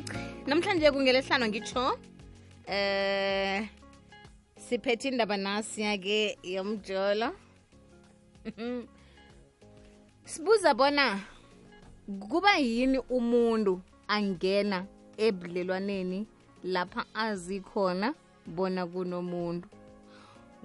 cock namhlanje kungelehlano ngitsho eh siphethe indaba nasiya ke yomjolo sibuza bona kuba yini umuntu angena ebudlelwaneni lapha azikhona bona kunomuntu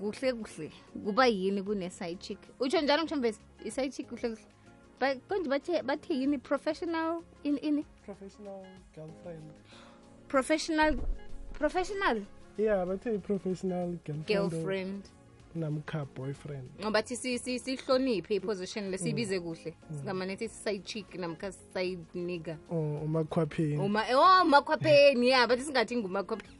kuhle kuhle kuba yini kune-side utsho njalo mthombesi i-side kuhle kuhle konje bathe bathi yini professional in ini professional girlfriend professional professional yeah bathe professional girlfriend, girlfriend. namkha boyfriend ngobathi sihloniphe iposition lesibize mm. kuhle mm. singamane sithi side chick namkha side nigger oh, umakhwapheni o oh, umakhwapheni ya bathi singathi ngumakhwapheni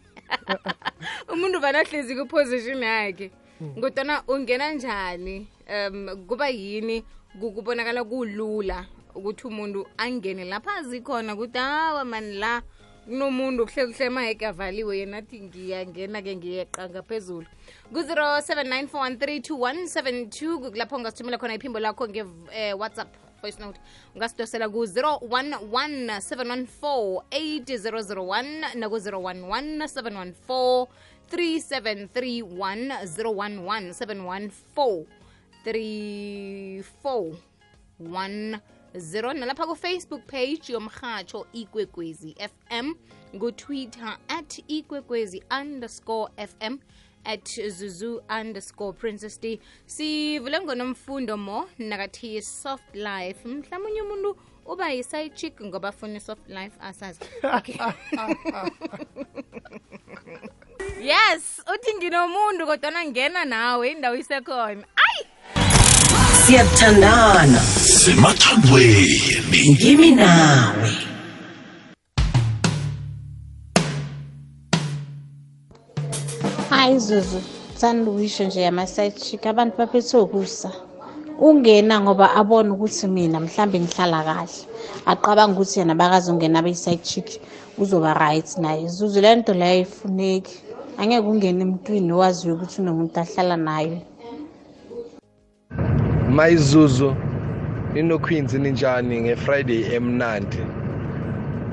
umuntu banahlezi kwiposition yakhe ngodwana mm. ungena njani um kuba yini kubonakala kulula ukuthi umuntu angene lapha azikhona ukuthi hawa mani la kunomuntu kuhle kuhle emaheke avaliwe yena athi ngiyangena-ke ngiyeqa ngaphezulu ku-079 413 kukulapho ungasithumela khona iphimbo lakho nge-whatsapp eh, voice note ungasidosela ku-011 714 8001 naku-011 714 3731 011 714 3410 nalapha kufacebook page yomrhatsho ikwekwezi fm ngutwitter at ikwekwezi underscore fm at zuzu underscore princess d sivule ngonomfundo mo nakathi soft life mhlawumunye umuntu uba yi chick ngoba funa soft life asazi okay. yes uthi nginomuntu kodwa ngena nawe indawo isekhona siyathandana semathandweni ngimi nawe hayi zuzu sanduisho nje yama-side chick abantu baphethwe ukusa ungena ngoba abone ukuthi mina mhlambe ngihlala kahle aqabanga ukuthi yena bakazi ungena abe-side chick uzoba right naye zuzu le nto leyo ayifuneki angeke ungena emntwini owaziyo ukuthi unomuntu ahlala nayo mayizuzu ninokhwinzi ninjani nge-friday emnandi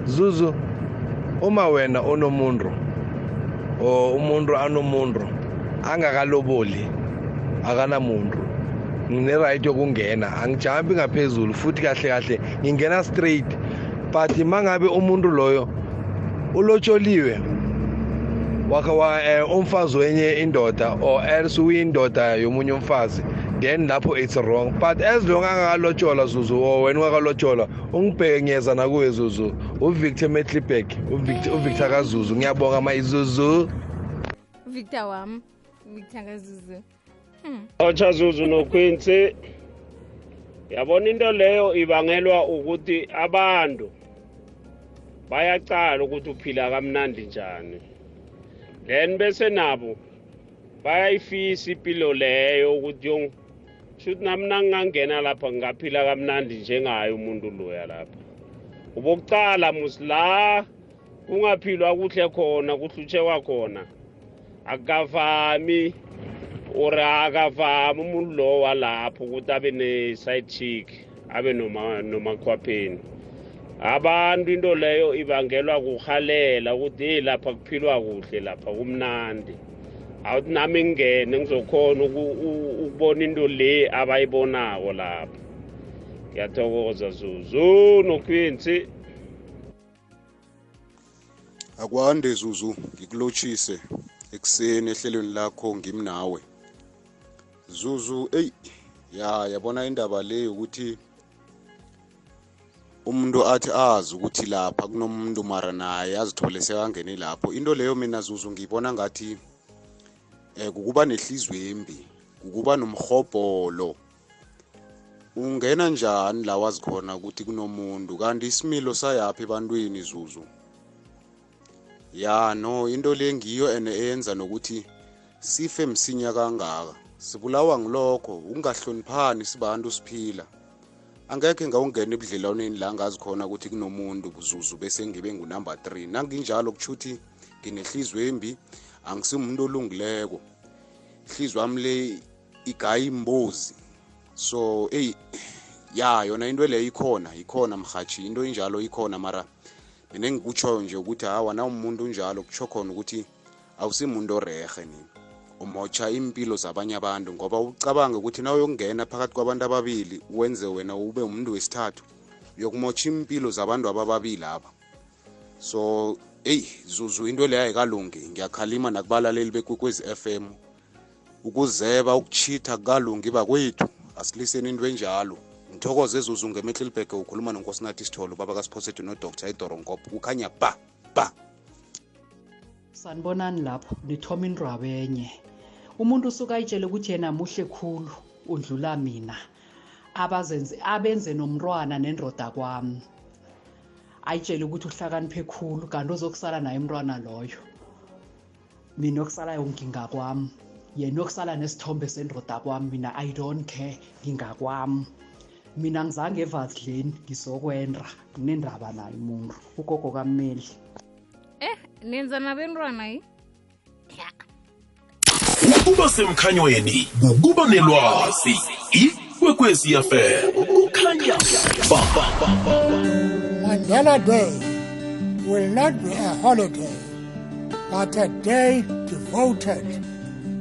zuzu uma wena onomuntu or umuntu anomuntu angakaloboli akanamuntu ngine-right yokungena angijampi ngaphezulu futhi kahle kahle ngingena straight but mangabe umuntu loyo ulotsholiwe wakhe eh, umfazi wenye indoda or else uyindoda yomunye umfazi then lapho it's wrong but as long angakalotsholwa zuzu or wena wakalotsholwa ungibheke ngiyeza nakuwe zuzu uvictor metlibek uvictor kazuzu ngiyabonga mayizuzu victor wami victor kazuzu hmm. otsha zuzu noquincy yabona into leyo ibangelwa ukuthi abantu bayacala ukuthi uphila kamnandi njani then bese nabo bayayifisa impilo leyo ukuthi yong shuthi nami nangingangena lapha ngingaphila kamnandi njengayo umuntu loya lapha ubokucala musi la kungaphilwa kuhle khona kuhlutshekwa khona akukavami or akavami umuntu lo walapho ukuthi abe ne-side chick abe nomakhwapheni abantu into leyo ibangelwa kuhalela ukuthi eyi lapha kuphilwa kuhle lapha kumnandi awuthi nami ngingene ngizokhona ukubona into le abayibonako lapho ngiyathokoza zuzu nokhwinsi akwande zuzu ngikulotshise ekuseni ehlelweni lakho ngimnawe zuzu eyi ya yabona indaba le ukuthi umuntu athi azi ukuthi lapha kunomuntu mara naye azithole sekangene lapho into leyo mina zuzu ngiyibona ngathi eh kukuba nehlizwe embi ukuba nomhobholo ungena njani la wazi khona ukuthi kunomuntu kanti isimilo sayaphi ebantwini zuzu ya no into le ngiyo ene eyenza nokuthi sife msinya kangaka sibulawa ngilokho ukungahloniphani sibantu siphila angekhe ngawungena ebudlelwaneni la ngazi khona ukuthi kunomuntu buzuzu bese ngibe ngunumber 3 nanginjalo kusho ukuthi nginehlizwe embi angisimuntu olungileko ihlizwe wami le igayi imbozi so ey ya yona into leyo ikhona ikhona mhathi into injalo ikhona mara mina engikutshoyo nje ukuthi hawa na umuntu unjalo kutsho khona ukuthi awusimuntu orehe nini umotsha impilo zabanye abantu ngoba ucabange ukuthi na uyokungena phakathi kwabantu ababili wenze wena ube umuntu wesithathu uyokumotsha impilo zabantu abababili aba so eyi zuzu into leyo ayikalungi ngiyakhalima nakubalaleli bekwekwezi FM ukuzeba ukuchitha kukalungi bakwethu asiliseni into enjalo ngithokoze ezuzu ngemetlilberg ukhuluma nonkosinathi sithole ubaba kasiphosethu nodr idoronkopho kukhanya ba ba sanibonani lapho nithoma indrwabo enye umuntu usuke ayitshele ukuthi yena muhle khulu undlula mina abazenze abenze nomntwana nendoda kwami ayitshele ukuthi uhlakaniphe khulu kanti ozokusala naye umntwana loyo mina okusalayo ngingakwami yena okusala nesithombe sendoda kwami mina i don't care ngingakwami mina ngizange evadleni ngizokwenda kunendaba naye umuntu ugogo kammeli eh nenza nabentwana yi ukuba semkhanyweni kukuba nelwazi ikwekwezi yafela kukhanya ba, ba, ba, ba, ba. Mandela day will not be a holiday, but a day devoted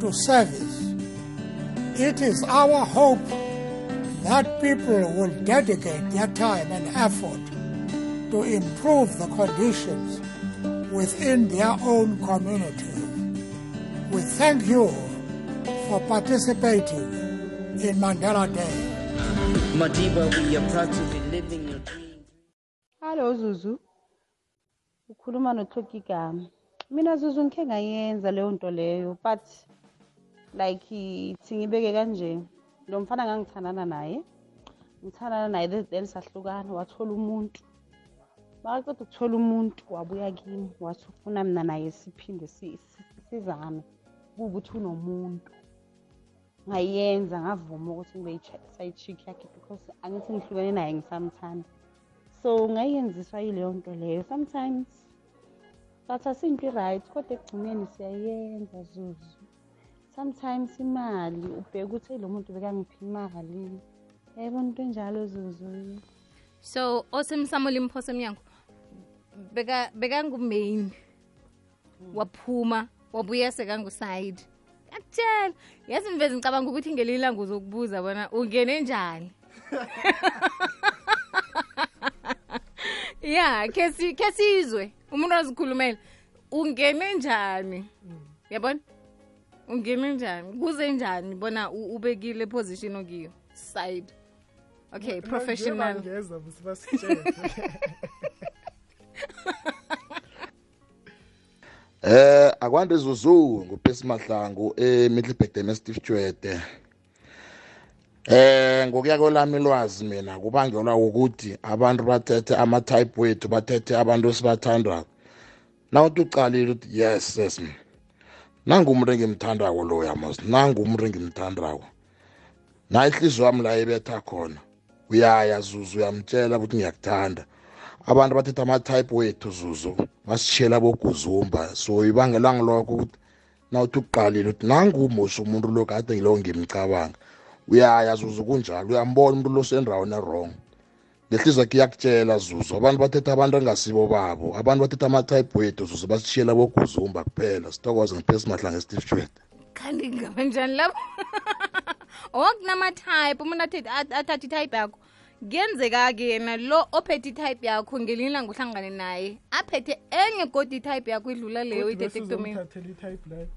to service. It is our hope that people will dedicate their time and effort to improve the conditions within their own communities. We thank you for participating in Mandela Day. Madiba, we are proud to be living. Hallo Zuzu. Ukhuluma noThokigama. Mina Zuzu ngikhe ngayenza leyo nto leyo but like ithi ngibeke kanje lo mfana ngangithandana naye ngithandana naye then sahlukana wathola umuntu makaceda ukuthola umuntu wabuya kimi wathi ufuna mina naye siphinde sizame kuwukuthi unomuntu ngayenza ngavuma ukuthi ngibe sayitshiki yakhe because angithi ngihlukene naye ngisamthanda so ngayenziswa yileyo nto leyo sometimes sathatha into i-right kodwa ekugcineni siyayenza zuzu sometimes imali ubheke ukuthi lo muntu bekangiphi imali yayibona into enjalo zuzu so osemsamula imphosa emnyango bekangumain hmm. waphuma wabuya sekanguside akutshela yazi mvezi ngicabanga ukuthi ngelilanga uzokubuza bona ungene njani ya khe sizwe umuntu azikhulumela ungene njani yabona ungene njani kuze njani bona ubekile position okiyo side okay professional eh akwande zuzu ngupesi mahlangu emiddleburg eh, jwede Eh ngokuya kolami lwazi mina kubangelwa ukuthi abantu bathethe ama type wethu bathethe abantu esibathandwa. Nawuthi uqalile uthi yes yes mina. Nangu umuntu engimthandako loya mos, nangu umuntu engimthandako. Na inhliziyo yami la ibetha khona. Uyaya Zuzu uyamtshela ukuthi ngiyakuthanda. Abantu bathethe ama type wethu Zuzu, basitshela boguzumba. So ibangelwa ngilokho ukuthi nawuthi uqalile uthi nangu umosha umuntu lo kade ngilo ngimcabanga. uyaya zuzu kunjalo uyambona umuntu losendaweni erong lehliziyo yakhe iyakutshela zuzu abantu bathetha abantu engasibo babo abantu bathetha amatype type wethu zuzu basishiyela boguzumba kuphela sithokoze ngiphesi mahla ngesteve jwede kanti ngabe njani lapho okunama oh, umuntu athathe itype yakho kuyenzeka-ke yena lo ophethe itype yakho ngelinye ilanga uhlangane naye aphethe enye kodwa itype yakho idlula leyo ithethe ekutomeni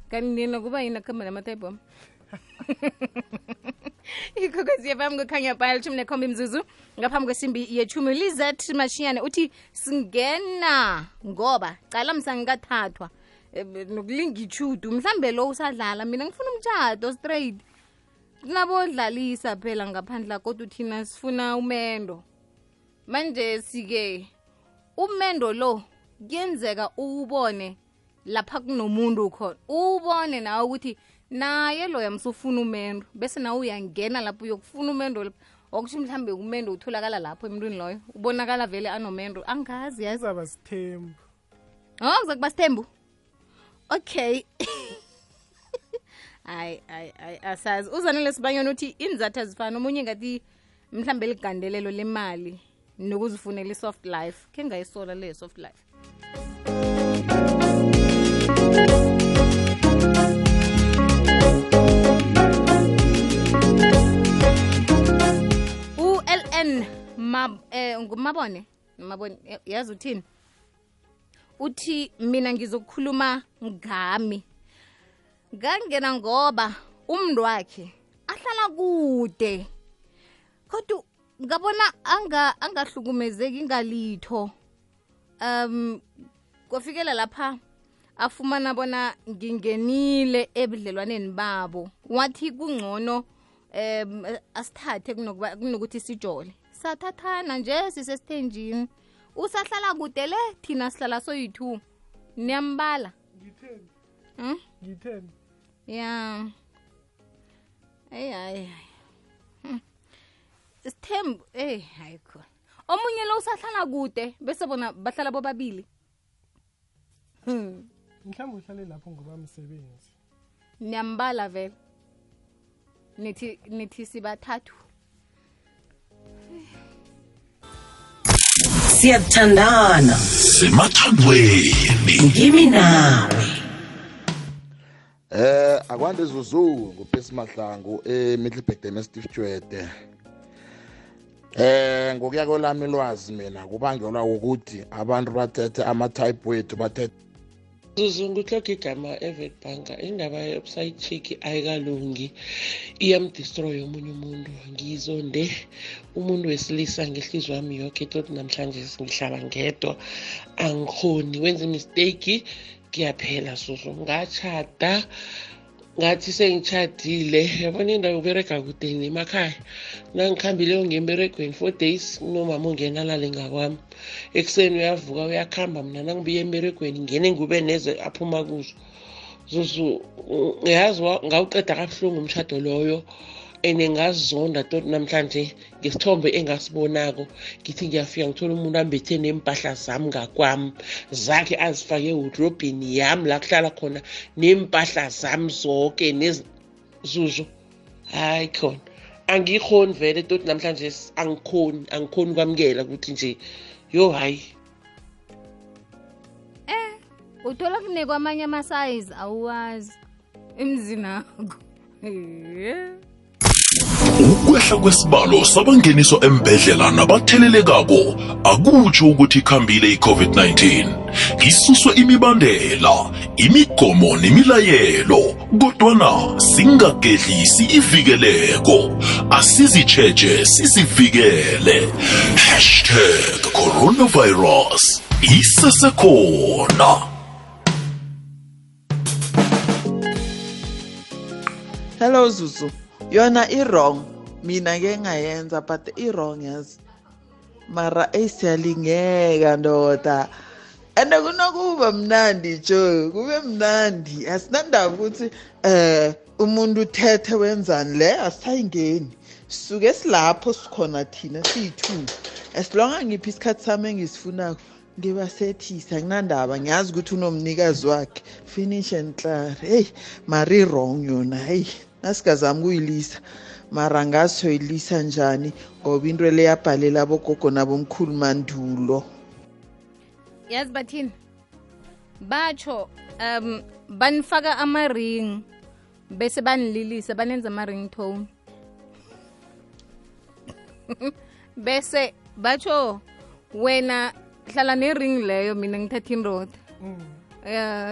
kanti yena kuba yini akuhamba namatype wami ikhokwezi yefam kukhanya bhaya lithumi nekhomba imzuzu ngaphambi kwesimbi yethumi lizet mashiyane uthi singena ngoba cala msangikathathwa e, nokulinga ichudu mhlambe lo usadlala mina ngifuna umtshato straight kunabodlalisa phela ngaphandle kodwa thina sifuna umendo manje sike umendo lo kuyenzeka uwubone lapha kunomuntu khona uwubone nawe ukuthi naye loya msufuna umendo bese nawe uyangena lapho uyokufuna umendo lapho mhlambe umendo utholakala lapho emntwini loyo ubonakala vele anomendo angazi yazaba sithembu oh kuzakuba sithembu okay hayi ay ay asazi uzanele sibanyoni uthi inzathu azifana omunye ngathi mhlambe ligandelelo lemali nokuzifunela i-soft life khe ngayisola leyo soft life then ma, eh, ngumabone mabone eh, yazi uthini uthi mina ngizokukhuluma ngami ngangena ngoba umntu wakhe ahlala kude kodwa ngabona anga angahlukumezeki ngalitho um kwafikela lapha afumana bona ngingenile ebudlelwaneni babo wathi kungcono um asithathe kunokuthi sijole sathathana nje sisesithenjini usahlala kude le thina sihlala soyi-two niyambala hmm? ya eyi hayi hayi sithembu eyi hayi khona omunye lo usahlala kude bese bona bahlala bobabili hmm. mhlawumbe uhlale lapho ngoba msebenzi niyambala vele nithi nithi sibathathu siyathandana semathandweni ngimi nawe eh akwande zuzu ngupesi mahlangu emiddelburg eh, domestic jwede eh ngokuya kolami lwazi mina kubangelwa ukuthi abantu bathethe ama-type wethu bathethe ngikloga igama evet banka indaba ye-website check ayikalungi iyamdistroya omunye umuntu ngizonde umuntu wesilisa ngehlizi wami yokhe toti namhlanje ngihlala ngedwa angikhoni wenza imistake ngiyaphela susu ngachata ngathi sengitshadile yabona indawo ubereka kude nemakhaya nangikhambileyo ngemberegweni four days unomama ungenalale ngakwami ekuseni uyavuka uyakuhamba mna nangibuye emberegweni ngene ngube neze aphuma kuzo zuzu ngiyazi ngawuqeda kabuhlungu umshado loyo and ngazizonda namhlanje ngesithombe engasibonako ngithi ngiyafika ngithola umuntu ambethe nempahla zami ngakwami zakhe azifake erobhini yami la kuhlala khona nempahla zami zonke nezuzo hhayi khona angikhoni vele toti namhlanje angikhoni angikhoni ukwamukela ukuthi nje yo hhayi um eh, uthola kunekwamanye amasayizi awuwazi emzinako ukwehla kwesibalo sabangeniswa embedlela nabathelelekako akutsho ukuthi ikhambile i-covid-19 isuswe imibandela imigomo nemilayelo kodwana singagedlisi ivikeleko asizitsheje sizivikele hashtag coronavirus isesekhona hello zuzu yona i-wrong mina ke ngayenza but i-wrong yazi mara eyisiyalingeka ndoda and kunokuba mnandi jo kube mnandi asinandaba ukuthi eh umuntu uthethe wenzani le asayingeni suke silapho sikhona thina siyi-two as long angiphi isikhathi sami engisifunako ngibasethisa kunandaba ngiyazi ukuthi unomnikazi wakhe finish and clar heyi mari wrong yona heyi nasigazami ukuyilisa mara ngazoyilisa njani ngoba into le yabhalela abogogo nabomkhulu mandulo yazi bathini batsho um banifaka amaring bese banililisa banenza ama tone bese batsho wena hlala nering leyo mina ngithatha indoda mm.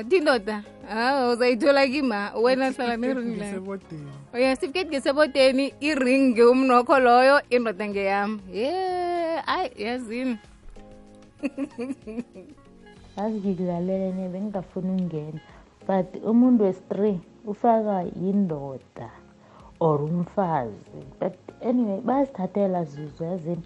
tindoda eh, ah, uzayithola kima wena hlala nering ya oh, sifiketi ngeseboteni iring ngeumnokho loyo indoda ngeyam ye ayi yazini yazi ngikulalele ne bengingafuni ukungena but umuntu westree ufaka yindoda or umfazi but anyway bayazithathela zizo yazini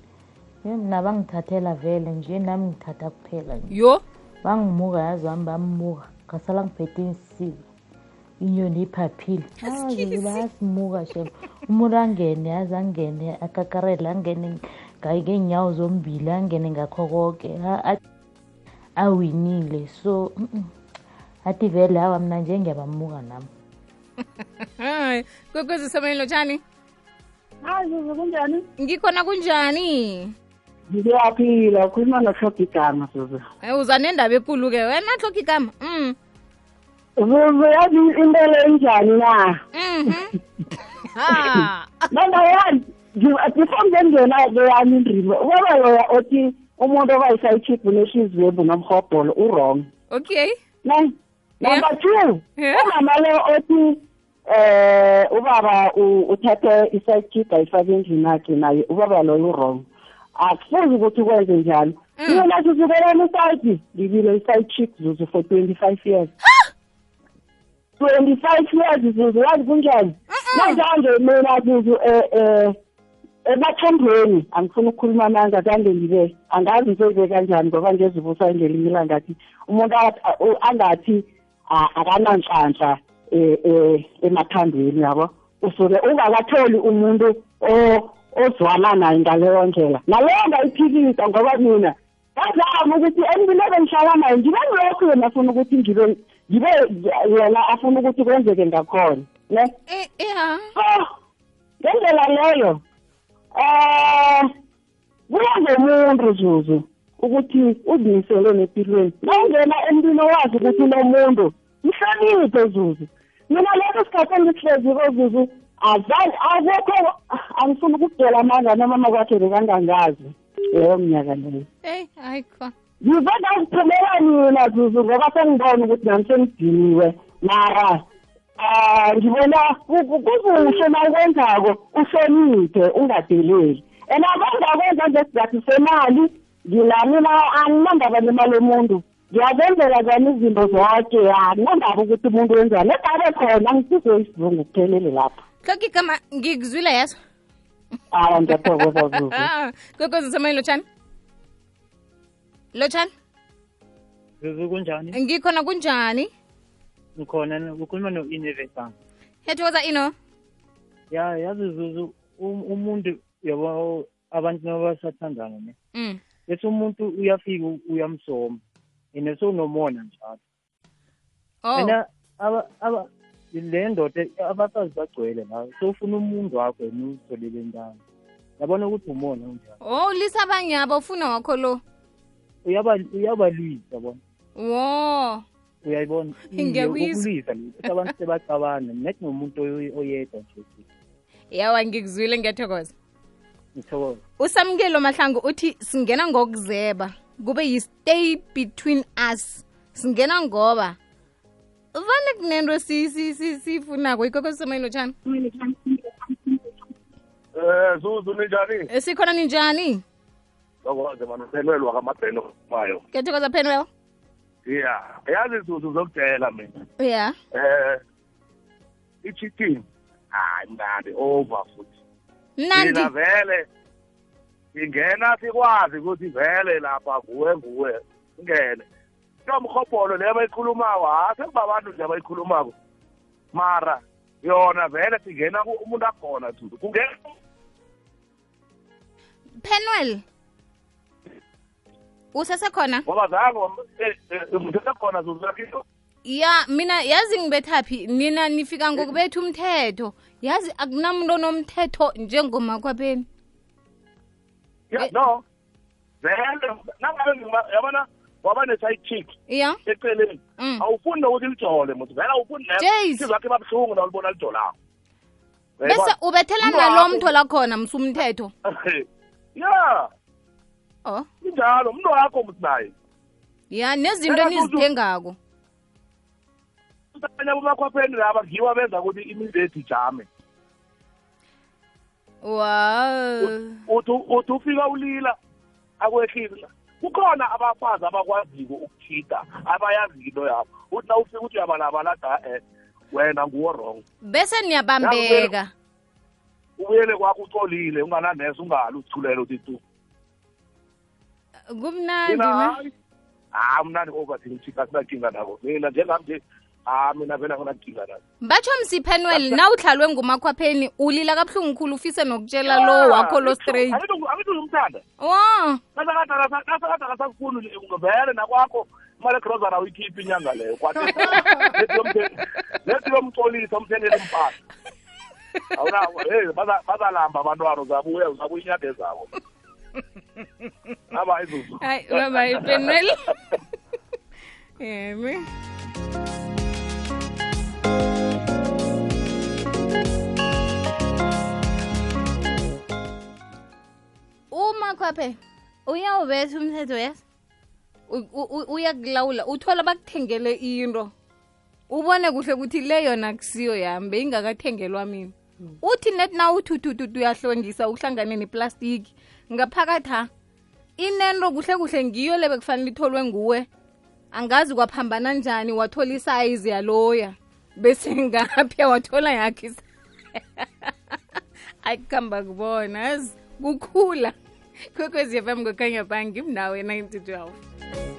nabangithathela vele nje nami ngithatha kuphela yo bangimuka yazi bami bamuka ngasala ngiphethe insika inyoni iphaphile ayi bayasimuka shem umuntu angene yazi angene akakarele angene ngeenyawo zombili angene ngakho koke awinile so athi vele awa mna njengiyabamuka nam kwekwezisomelo tshani hayi kunjani ngikhona kunjani ngiyaphila ukhuluma nohloga igama zuzu uza nendaba ekhulu-ke wena hloga igama um mm. zuzu yazi impela enjani na mhm. number one before ngengena-ke yami ubaba loya othi umuntu obayisa ichiphu neshizwebu nomhobholo urong okay number two umama lo othi um ubaba uthathe isayichipha ifake endlini akhe naye ubaba loyo urong akufunzi ukuthi ukwenze njalo iyonathi mm. uzukelana isayithi ngibile i-side chick zuzu for twenty-five years twenty-five years zuzu wazi kunjani manje mina zuzu um e, e, ebathandweni angifuni ukukhuluma amanga kande ngibe angazi ngizobe kanjani ngoba ngezibusa indlela imila ngathi umuntu angathi akananhlanhla um e, emathandweni yabo usuke ungakatholi umuntu ozwalanayo ngaleyo ndlela naleyo ngayiphikisa ngoba mina ngazama ukuthi emile bengihlala naye ngibe ngilokhu yena afuna ukuthi ngibe ngibe yena afuna ukuthi kwenzeke ngakhona ne so eh, oh, ngendlela leyo um eh, kuya ngomuntu zuzu ukuthi uzimiseleni empilweni nawungena empilo wazi ukuthi lo muntu mhloniphe zuzu mina leso sikhathi engisihlezi kozuzu azange akekho angifuna ukukudela amandla nomama kwakhe bekangangazi leyo mnyaka leyo eyi hayi khona ngize ngaziphumela nina zuzu ngoba sengibona ukuthi nami sengidiniwe mara um ngibona kukuhle nawukwenzako uhloniphe ungadeleli and abangakwenza ngesizathu semali nginamina aninandaba nemali yomuntu ngiyabenzela zani izinto zonke akunandaba ukuthi umuntu wenzani edabe khona ngisizo isizungu kuphelele lapha hloki kama ngikuzwile yeso awa ngiyathokoza zuzu ah, kokozi samanye lotshani lotshani kunjani ngikhona kunjani ngikhona ukhuluma no-inevesan yathokoza ino ya yazi zuzu um-, umuntu yabo abantu nabasathandana ne mm. bese umuntu uyafika uyamsoma ine sowunomona njalo oh. and le ndoda abafazi bagcwele la sowufuna umuntu wakho yena uzitholele ntanga yabona ukuthi umona unjani o oh, ulisa abanye abo ufuna wakho lo uyabalwisa bona wo uyayibona ngiyakuyizwa abantu sebacabana mina nomuntu oyedwa nje yawa ngikuzwile ngiyathokoza ngithokoza usamukelo mahlangu uthi singena ngokuzeba kube yi-stay between us singena ngoba vane kunento sifunako ikoko sisemoyeni um zuzu ninjani eh, sikhona ninjani akwazi manpenwel kamabheno mayo kethokoza phenwela ya yazi zuzu zokudela mina ya um i-cheating hayi mnandi over futhi mina vele ingena sikwazi ukuthi vele lapha nguwe nguwe ingene nomhobholo le abayikhulumako hase kuba abantu nje abayikhulumako mara yona vele singena umuntu akhona thulu kungena penwell usesekhona ngoba zango eh, eh, usesekhona zuzakio ya mina yazi ngibethaphi nina nifika ngokubetha umthetho yazi akunamuntu onomthetho njengoma Eh. no vele nangabe yabona waba ne chick ya eceleni mm. awufundi nokuthi lijole muthi vele awufundi leizakhe babuhlungu nawulibona lijolako bese ubethela nalo mtho lakhona msumthetho ya oh injalo mntu wakho muthi naye ya nezinto enizithengako abanye abomakhwapheni laba ngiwo benza ukuthi imizethi jame wow uthi uthi ufika ulila akwehlisa kukhona abafazi abakwaziko ukuthida abayazi into yabo uthi na ufika uthi uyabalabalada um eh, wena nguwo wrong bese niyabambeka ubuyele kwakho ucolile ungananesa ungali uthulele uthi tu kumnandi hayi mnandi over thina uthixo asinakinga nabo mina njengam nje ah mina vela kunankinga nazo batsho msiphenwel na udlalwe ngumakhwapheni ulila kabuhlungu khulu ufise nokutshela lo ah, wakho lo straight angithi uzumthanda o kasakadala vele nakwakho imali egrozana uyikhiphi inyanga leyo kwathi lomcolisa umthengele impahla hey bazalamba abantwana uzabuya uzabuya inyade zabo aba izuzu hayi baba ipenwel yemi laphe uyawubetha umthetho yes uyakulawula uthola bakuthengele into ubone kuhle ukuthi le yona kusiyo yami beyingakathengelwa mina hmm. uthi net na uthuthututu uyahlongisa uhlangane neplastiki ngaphakathi ha inento kuhle kuhle ngiyo le bekufanele itholwe nguwe angazi kwaphambana njani wathola isayizi yaloya bese ngaphi wathola yakhe ayikuhamba kubona kukhula kwekwezi fm kukhanya bhangi mnawe 912